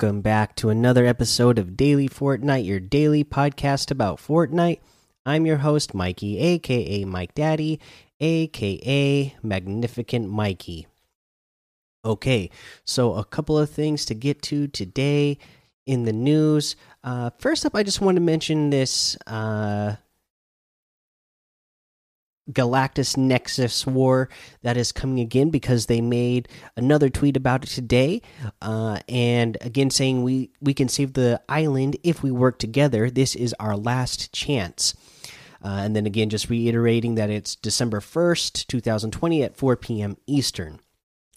Welcome back to another episode of Daily Fortnite, your daily podcast about Fortnite. I'm your host, Mikey, aka Mike Daddy, aka Magnificent Mikey. Okay, so a couple of things to get to today in the news. Uh, first up, I just want to mention this uh, Galactus Nexus war that is coming again because they made another tweet about it today, uh, and again saying we we can save the island if we work together. This is our last chance. Uh, and then again, just reiterating that it's December first, two thousand twenty, at four p.m. Eastern.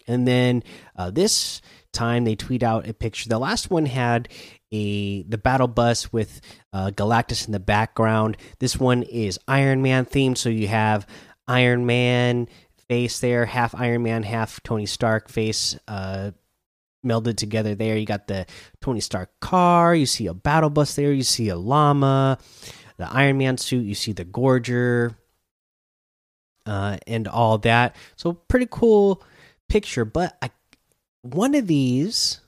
And then uh, this time they tweet out a picture. The last one had a the battle bus with uh, Galactus in the background. This one is Iron Man themed, so you have Iron Man face there, half Iron Man, half Tony Stark face uh, melded together. There, you got the Tony Stark car. You see a battle bus there. You see a llama, the Iron Man suit. You see the Gorger. Uh, and all that. So pretty cool picture, but I, one of these,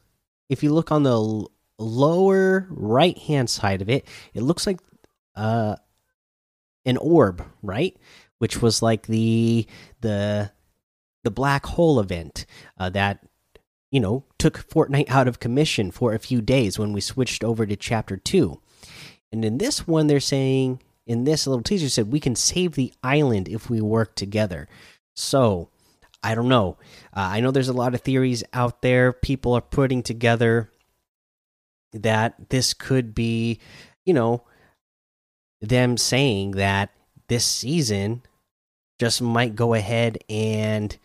if you look on the lower right hand side of it, it looks like uh an orb, right? Which was like the the the black hole event uh, that you know took Fortnite out of commission for a few days when we switched over to chapter 2. And in this one they're saying in this little teaser said we can save the island if we work together. So, I don't know. Uh, I know there's a lot of theories out there. People are putting together that this could be, you know, them saying that this season just might go ahead and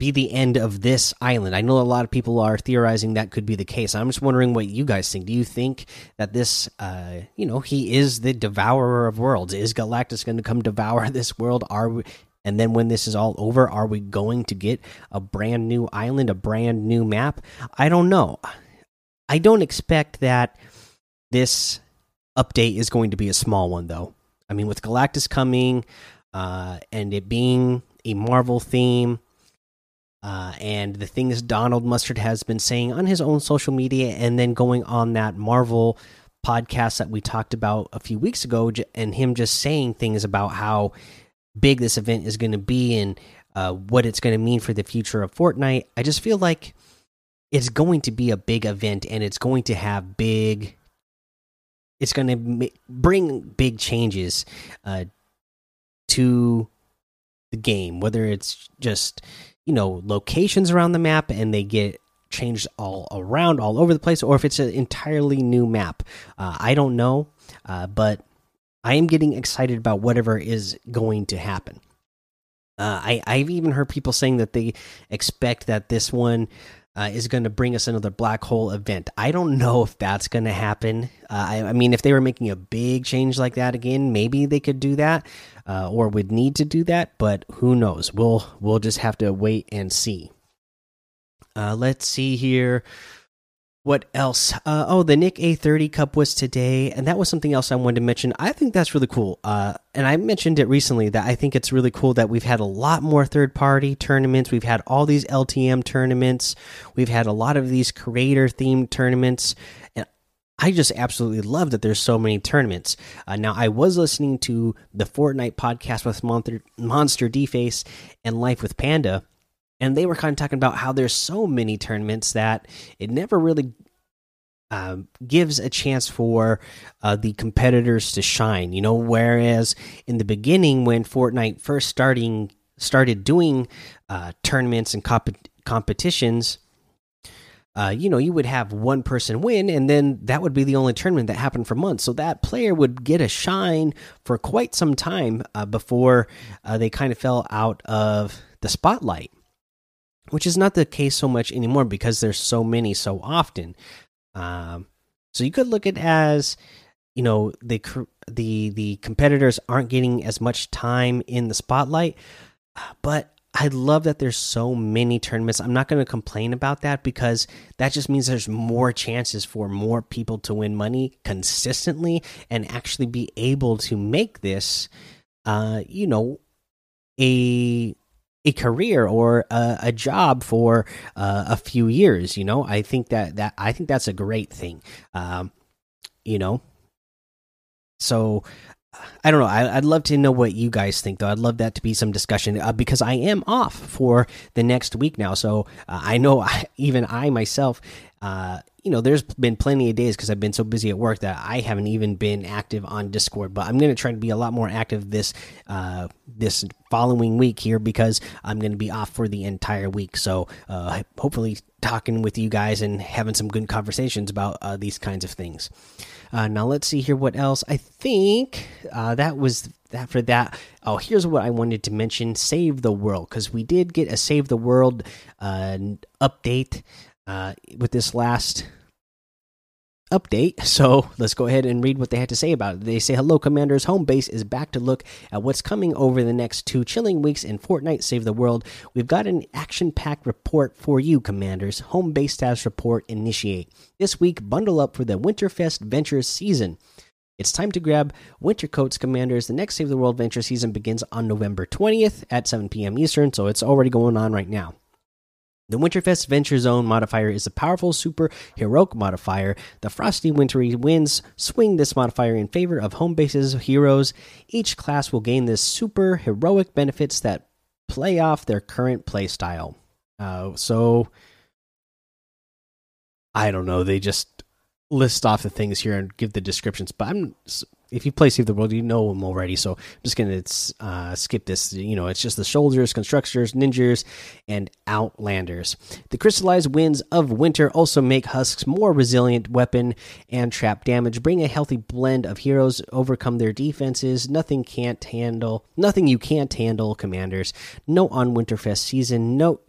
be the end of this island. I know a lot of people are theorizing that could be the case. I'm just wondering what you guys think. Do you think that this, uh, you know, he is the devourer of worlds? Is Galactus going to come devour this world? Are we, and then when this is all over, are we going to get a brand new island, a brand new map? I don't know. I don't expect that this update is going to be a small one, though. I mean, with Galactus coming uh, and it being a Marvel theme, uh, and the things Donald Mustard has been saying on his own social media, and then going on that Marvel podcast that we talked about a few weeks ago, and him just saying things about how big this event is going to be and uh, what it's going to mean for the future of Fortnite. I just feel like it's going to be a big event and it's going to have big. It's going to bring big changes uh, to the game, whether it's just you know locations around the map and they get changed all around, all over the place, or if it's an entirely new map. Uh, I don't know, uh, but I am getting excited about whatever is going to happen. Uh, I, I've even heard people saying that they expect that this one uh, is going to bring us another black hole event. I don't know if that's going to happen. Uh, I, I, mean, if they were making a big change like that again, maybe they could do that, uh, or would need to do that. But who knows? We'll we'll just have to wait and see. Uh, let's see here. What else? Uh, oh, the Nick A30 Cup was today, and that was something else I wanted to mention. I think that's really cool. Uh, and I mentioned it recently that I think it's really cool that we've had a lot more third party tournaments. We've had all these LTM tournaments. We've had a lot of these creator themed tournaments. And I just absolutely love that there's so many tournaments. Uh, now, I was listening to the Fortnite podcast with Monster, MonsterDface and Life with Panda and they were kind of talking about how there's so many tournaments that it never really um, gives a chance for uh, the competitors to shine. You know, whereas in the beginning when Fortnite first starting started doing uh, tournaments and comp competitions. Uh, you know, you would have one person win, and then that would be the only tournament that happened for months. So that player would get a shine for quite some time uh, before uh, they kind of fell out of the spotlight which is not the case so much anymore because there's so many so often. Um, so you could look at as you know the the the competitors aren't getting as much time in the spotlight, but I love that there's so many tournaments. I'm not going to complain about that because that just means there's more chances for more people to win money consistently and actually be able to make this, uh, you know, a a career or a, a job for uh, a few years. You know, I think that that I think that's a great thing. Um, you know, so I don't know. I, would love to know what you guys think, though. I'd love that to be some discussion uh, because I am off for the next week now. So uh, I know I, even I myself, uh, you know, there's been plenty of days because I've been so busy at work that I haven't even been active on Discord. But I'm going to try to be a lot more active this uh, this following week here because I'm going to be off for the entire week. So uh, hopefully, talking with you guys and having some good conversations about uh, these kinds of things. Uh, now let's see here what else. I think uh, that was that for that. Oh, here's what I wanted to mention: Save the World, because we did get a Save the World uh, update uh, with this last update. So let's go ahead and read what they had to say about it. They say, Hello, Commanders. Home base is back to look at what's coming over the next two chilling weeks in Fortnite Save the World. We've got an action packed report for you, Commanders. Home base status report initiate. This week, bundle up for the Winterfest Ventures season. It's time to grab winter coats, Commanders. The next Save the World Venture season begins on November 20th at 7 p.m. Eastern, so it's already going on right now. The Winterfest Venture Zone modifier is a powerful super heroic modifier. The frosty wintry winds swing this modifier in favor of home bases heroes. Each class will gain this super heroic benefits that play off their current playstyle. Uh, so I don't know. They just list off the things here and give the descriptions, but I'm if you play Save the World, you know them already. So I'm just gonna uh, skip this. You know, it's just the soldiers, constructors, ninjas, and outlanders. The crystallized winds of winter also make husks more resilient weapon and trap damage. Bring a healthy blend of heroes, overcome their defenses. Nothing can't handle. Nothing you can't handle, commanders. Note on Winterfest season. Note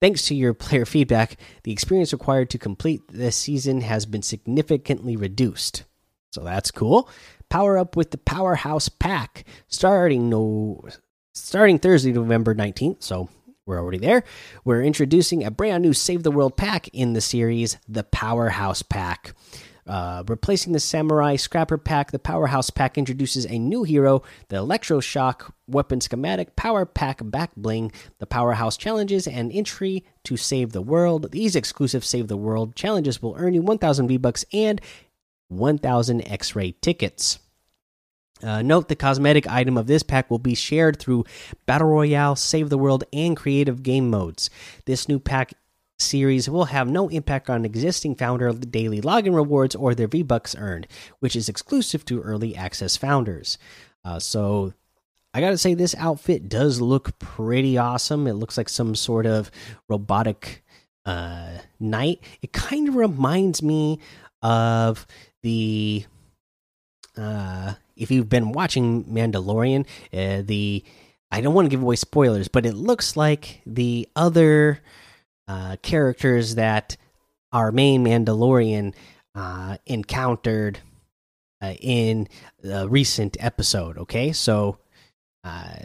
Thanks to your player feedback, the experience required to complete this season has been significantly reduced. So that's cool power up with the Powerhouse Pack starting no starting Thursday, November 19th. So we're already there. We're introducing a brand new Save the World pack in the series, the Powerhouse Pack. Uh, replacing the Samurai Scrapper Pack, the Powerhouse Pack introduces a new hero, the Electroshock Weapon Schematic Power Pack Back Bling, the Powerhouse Challenges, and entry to Save the World. These exclusive Save the World challenges will earn you 1,000 V-Bucks and 1,000 X ray tickets. Uh, note the cosmetic item of this pack will be shared through Battle Royale, Save the World, and Creative Game modes. This new pack series will have no impact on existing founder daily login rewards or their V Bucks earned, which is exclusive to early access founders. Uh, so, I gotta say, this outfit does look pretty awesome. It looks like some sort of robotic uh, knight. It kind of reminds me of the uh if you've been watching Mandalorian, uh, the I don't want to give away spoilers, but it looks like the other uh, characters that our main Mandalorian uh, encountered uh, in a recent episode. Okay, so uh,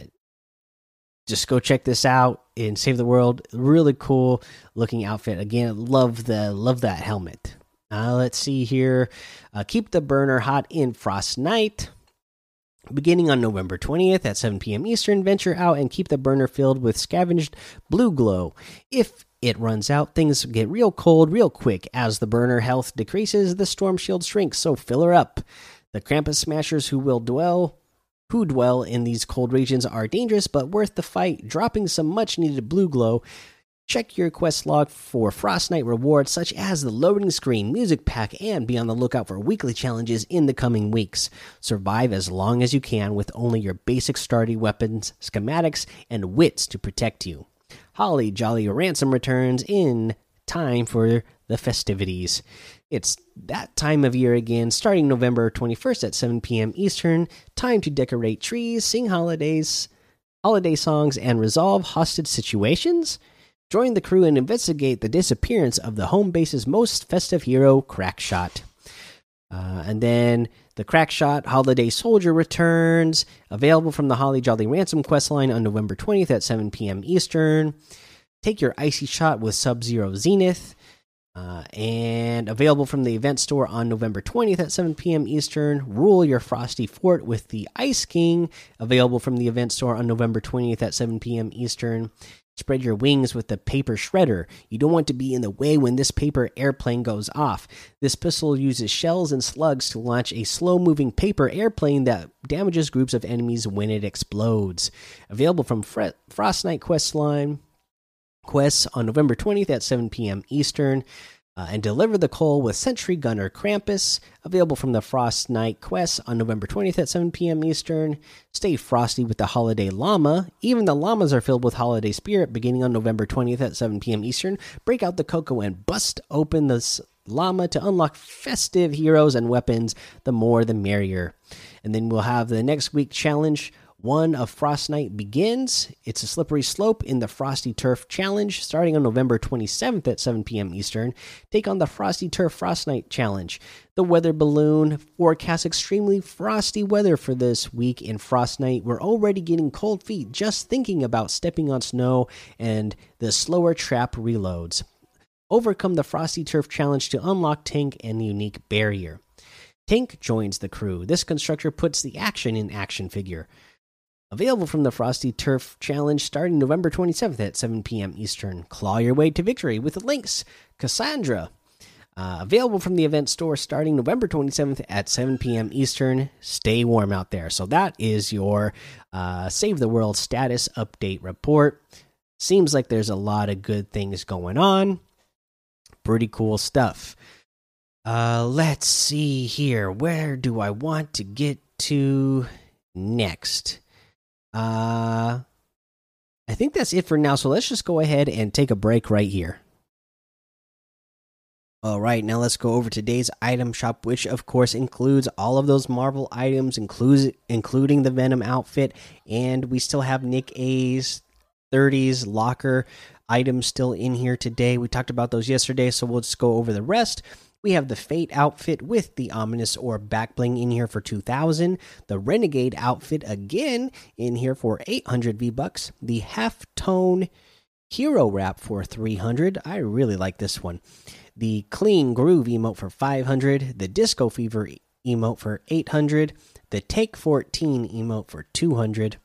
just go check this out and save the world. Really cool looking outfit. Again, love the love that helmet. Uh, let's see here. Uh, keep the burner hot in Frostnite. Beginning on November 20th at 7 p.m. Eastern, venture out and keep the burner filled with scavenged blue glow. If it runs out, things get real cold real quick. As the burner health decreases, the storm shield shrinks, so fill her up. The Krampus smashers who will dwell who dwell in these cold regions are dangerous but worth the fight. Dropping some much needed blue glow Check your quest log for Frostnite rewards such as the loading screen, music pack, and be on the lookout for weekly challenges in the coming weeks. Survive as long as you can with only your basic starting weapons, schematics, and wits to protect you. Holly Jolly Ransom returns in time for the festivities. It's that time of year again, starting November 21st at 7 p.m. Eastern. Time to decorate trees, sing holidays, holiday songs, and resolve hostage situations. Join the crew and investigate the disappearance of the home base's most festive hero, Crackshot. Uh, and then the Crackshot Holiday Soldier returns, available from the Holly Jolly Ransom questline on November 20th at 7 p.m. Eastern. Take your icy shot with Sub Zero Zenith. Uh, and available from the event store on November 20th at 7 p.m. Eastern. Rule your frosty fort with the Ice King. Available from the event store on November 20th at 7 p.m. Eastern. Spread your wings with the paper shredder. You don't want to be in the way when this paper airplane goes off. This pistol uses shells and slugs to launch a slow moving paper airplane that damages groups of enemies when it explodes. Available from Frostnite Quest line quests on November 20th at 7 p.m. Eastern. Uh, and deliver the coal with Sentry Gunner Krampus, available from the Frostnite quest on November 20th at 7 p.m. Eastern. Stay frosty with the Holiday Llama. Even the llamas are filled with holiday spirit beginning on November 20th at 7 p.m. Eastern. Break out the cocoa and bust open the llama to unlock festive heroes and weapons. The more, the merrier. And then we'll have the next week challenge one of Frostnite begins. It's a slippery slope in the Frosty Turf Challenge starting on November 27th at 7 p.m. Eastern. Take on the Frosty Turf Frostnite Challenge. The weather balloon forecasts extremely frosty weather for this week in Frostnite. We're already getting cold feet just thinking about stepping on snow and the slower trap reloads. Overcome the Frosty Turf Challenge to unlock Tank and the Unique Barrier. Tank joins the crew. This constructor puts the action in action figure. Available from the Frosty Turf Challenge starting November 27th at 7 p.m. Eastern. Claw your way to victory with the Lynx. Cassandra. Uh, available from the event store starting November 27th at 7 p.m. Eastern. Stay warm out there. So, that is your uh, Save the World status update report. Seems like there's a lot of good things going on. Pretty cool stuff. Uh, let's see here. Where do I want to get to next? Uh, I think that's it for now. So let's just go ahead and take a break right here. All right, now let's go over today's item shop, which of course includes all of those Marvel items, includes including the Venom outfit, and we still have Nick A's 30s locker items still in here today. We talked about those yesterday, so we'll just go over the rest. We have the Fate outfit with the Ominous Orb back bling in here for 2000. The Renegade outfit again in here for 800 V bucks. The Half Tone Hero Wrap for 300. I really like this one. The Clean Groove emote for 500. The Disco Fever emote for 800. The Take 14 emote for 200.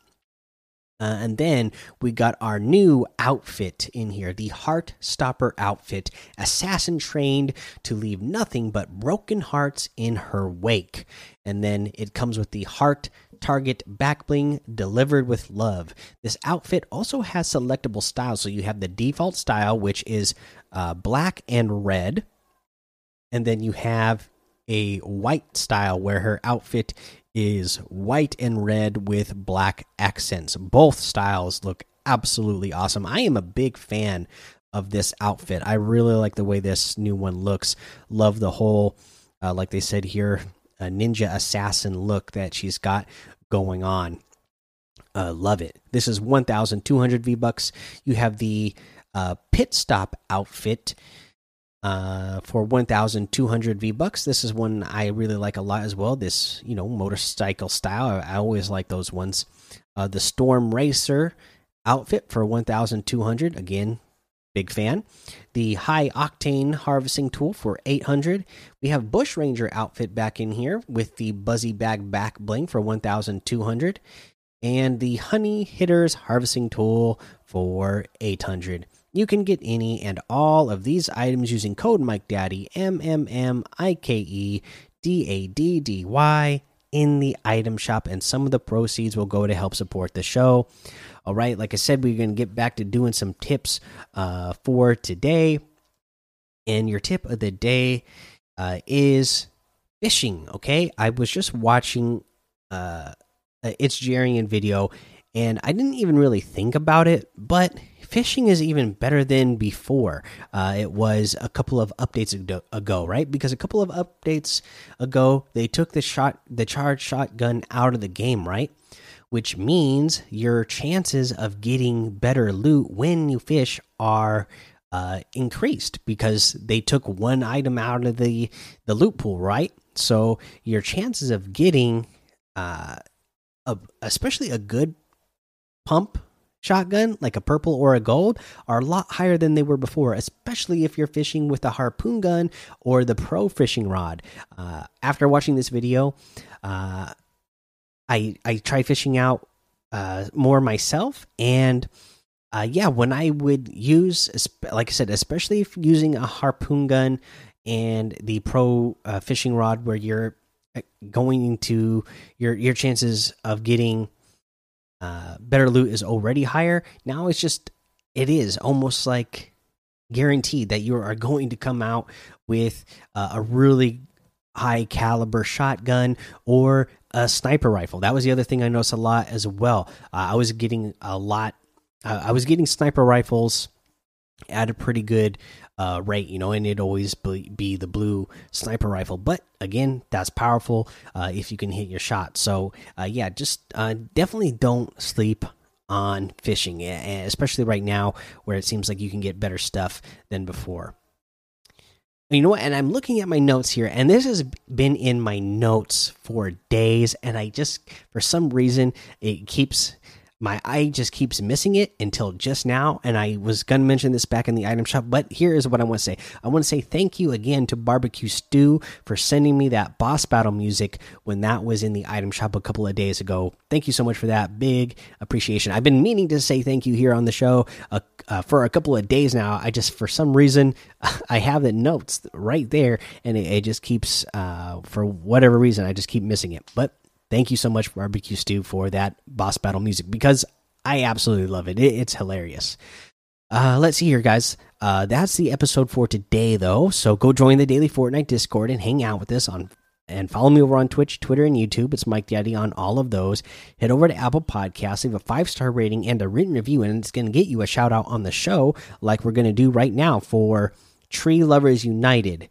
Uh, and then we got our new outfit in here the Heart Stopper outfit. Assassin trained to leave nothing but broken hearts in her wake. And then it comes with the Heart Target back bling delivered with love. This outfit also has selectable styles. So you have the default style, which is uh, black and red. And then you have a white style where her outfit is white and red with black accents. Both styles look absolutely awesome. I am a big fan of this outfit. I really like the way this new one looks. Love the whole, uh, like they said here, a ninja assassin look that she's got going on. Uh, love it. This is 1,200 V bucks. You have the uh, pit stop outfit uh, for 1,200 V bucks. This is one I really like a lot as well. This, you know, motorcycle style. I, always like those ones. Uh, the Storm Racer outfit for 1,200. Again, big fan. The High Octane Harvesting Tool for 800. We have Bush Ranger outfit back in here with the Buzzy Bag Back Bling for 1,200. And the Honey Hitters Harvesting Tool for 800. You can get any and all of these items using code MikeDaddy M M M I K E D A D D Y in the item shop, and some of the proceeds will go to help support the show. All right, like I said, we're going to get back to doing some tips uh, for today. And your tip of the day uh, is fishing. Okay, I was just watching uh, it's Jarian video, and I didn't even really think about it, but fishing is even better than before. Uh, it was a couple of updates ago, right? Because a couple of updates ago, they took the shot, the charged shotgun out of the game, right? Which means your chances of getting better loot when you fish are uh, increased because they took one item out of the the loot pool, right? So your chances of getting, uh, a, especially a good pump shotgun, like a purple or a gold, are a lot higher than they were before, especially if you're fishing with a harpoon gun or the pro fishing rod. Uh, after watching this video, uh, I I tried fishing out uh, more myself, and uh, yeah, when I would use, like I said, especially if using a harpoon gun and the pro uh, fishing rod, where you're uh, going to your your chances of getting uh, better loot is already higher. Now it's just it is almost like guaranteed that you are going to come out with uh, a really high caliber shotgun or a sniper rifle. That was the other thing I noticed a lot as well. Uh, I was getting a lot. Uh, I was getting sniper rifles at a pretty good uh, rate, you know, and it always be, the blue sniper rifle. But again, that's powerful uh, if you can hit your shot. So uh, yeah, just uh, definitely don't sleep on fishing, especially right now where it seems like you can get better stuff than before. You know what? And I'm looking at my notes here, and this has been in my notes for days, and I just, for some reason, it keeps my eye just keeps missing it until just now and i was gonna mention this back in the item shop but here is what i want to say. I want to say thank you again to barbecue stew for sending me that boss battle music when that was in the item shop a couple of days ago. Thank you so much for that big appreciation. I've been meaning to say thank you here on the show uh, uh, for a couple of days now. I just for some reason i have the notes right there and it, it just keeps uh, for whatever reason i just keep missing it. But Thank you so much, Barbecue Stew, for that boss battle music because I absolutely love it. it it's hilarious. Uh, let's see here, guys. Uh, that's the episode for today, though. So go join the daily Fortnite Discord and hang out with us on and follow me over on Twitch, Twitter, and YouTube. It's Mike Daddy on all of those. Head over to Apple Podcasts, leave a five star rating and a written review, and it's going to get you a shout out on the show, like we're going to do right now for Tree Lovers United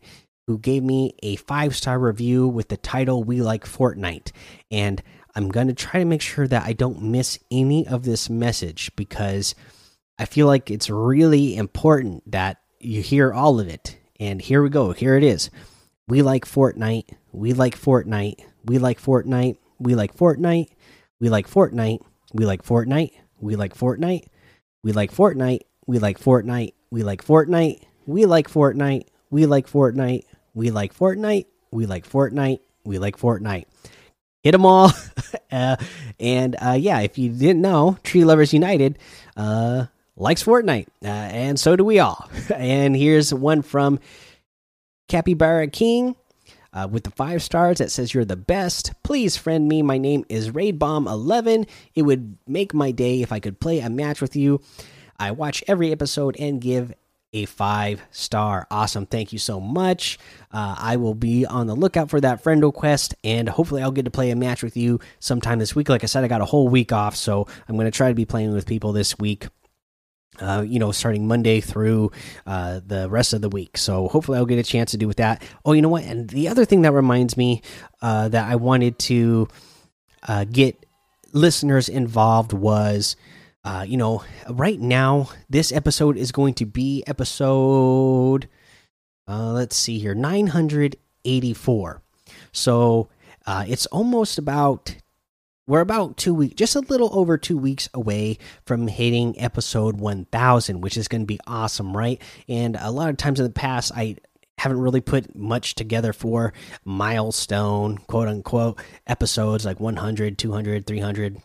who gave me a five star review with the title We Like Fortnite. And I'm going to try to make sure that I don't miss any of this message because I feel like it's really important that you hear all of it. And here we go. Here it is. We like Fortnite. We like Fortnite. We like Fortnite. We like Fortnite. We like Fortnite. We like Fortnite. We like Fortnite. We like Fortnite. We like Fortnite. We like Fortnite. We like Fortnite. We like Fortnite. We like Fortnite. We like Fortnite. We like Fortnite. Hit them all. uh, and uh, yeah, if you didn't know, Tree Lovers United uh, likes Fortnite, uh, and so do we all. and here's one from Capybara King. Uh, with the five stars that says you're the best. Please friend me. My name is Raid Bomb 11. It would make my day if I could play a match with you. I watch every episode and give a five star. Awesome. Thank you so much. Uh, I will be on the lookout for that friend request, and hopefully, I'll get to play a match with you sometime this week. Like I said, I got a whole week off, so I'm going to try to be playing with people this week. Uh, you know, starting Monday through uh, the rest of the week. So hopefully, I'll get a chance to do with that. Oh, you know what? And the other thing that reminds me uh, that I wanted to uh, get listeners involved was uh, you know, right now, this episode is going to be episode, uh, let's see here, 984. So uh, it's almost about, we're about two weeks, just a little over two weeks away from hitting episode 1000, which is going to be awesome, right? And a lot of times in the past, I, haven't really put much together for milestone quote unquote episodes like 100 200 300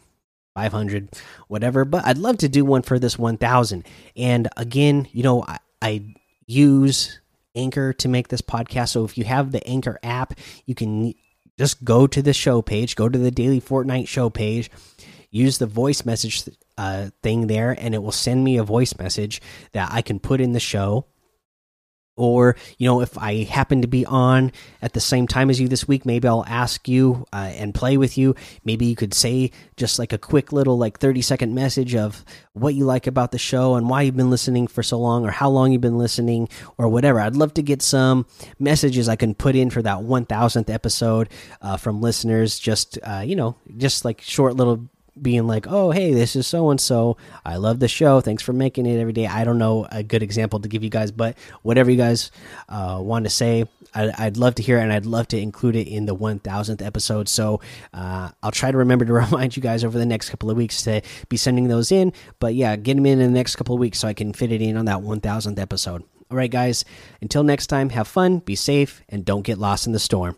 500 whatever but i'd love to do one for this 1000 and again you know I, I, use anchor to make this podcast. So if you have the anchor app you can just go to the show page go to the daily fortnite show page use the voice message uh, thing there and it will send me a voice message that i can put in the show or you know if i happen to be on at the same time as you this week maybe i'll ask you uh, and play with you. Maybe you could say just like a quick little like 30 second message of what you like about the show and why you've been listening for so long or how long you've been listening or whatever. I'd love to get some messages i can put in for that 1000th episode uh, from listeners. Just uh, you know just like short little being like, "Oh, hey, this is so and so. I love the show. Thanks for making it every day." I don't know a good example to give you guys, but whatever you guys uh, want to say, I, would love to hear it, and I'd love to include it in the 1000th episode. So uh, I'll try to remember to remind you guys over the next couple of weeks to be sending those in. But yeah, get them in in the next couple of weeks so I can fit it in on that 1000th episode. All right, guys. Until next time, have fun, be safe, and don't get lost in the storm.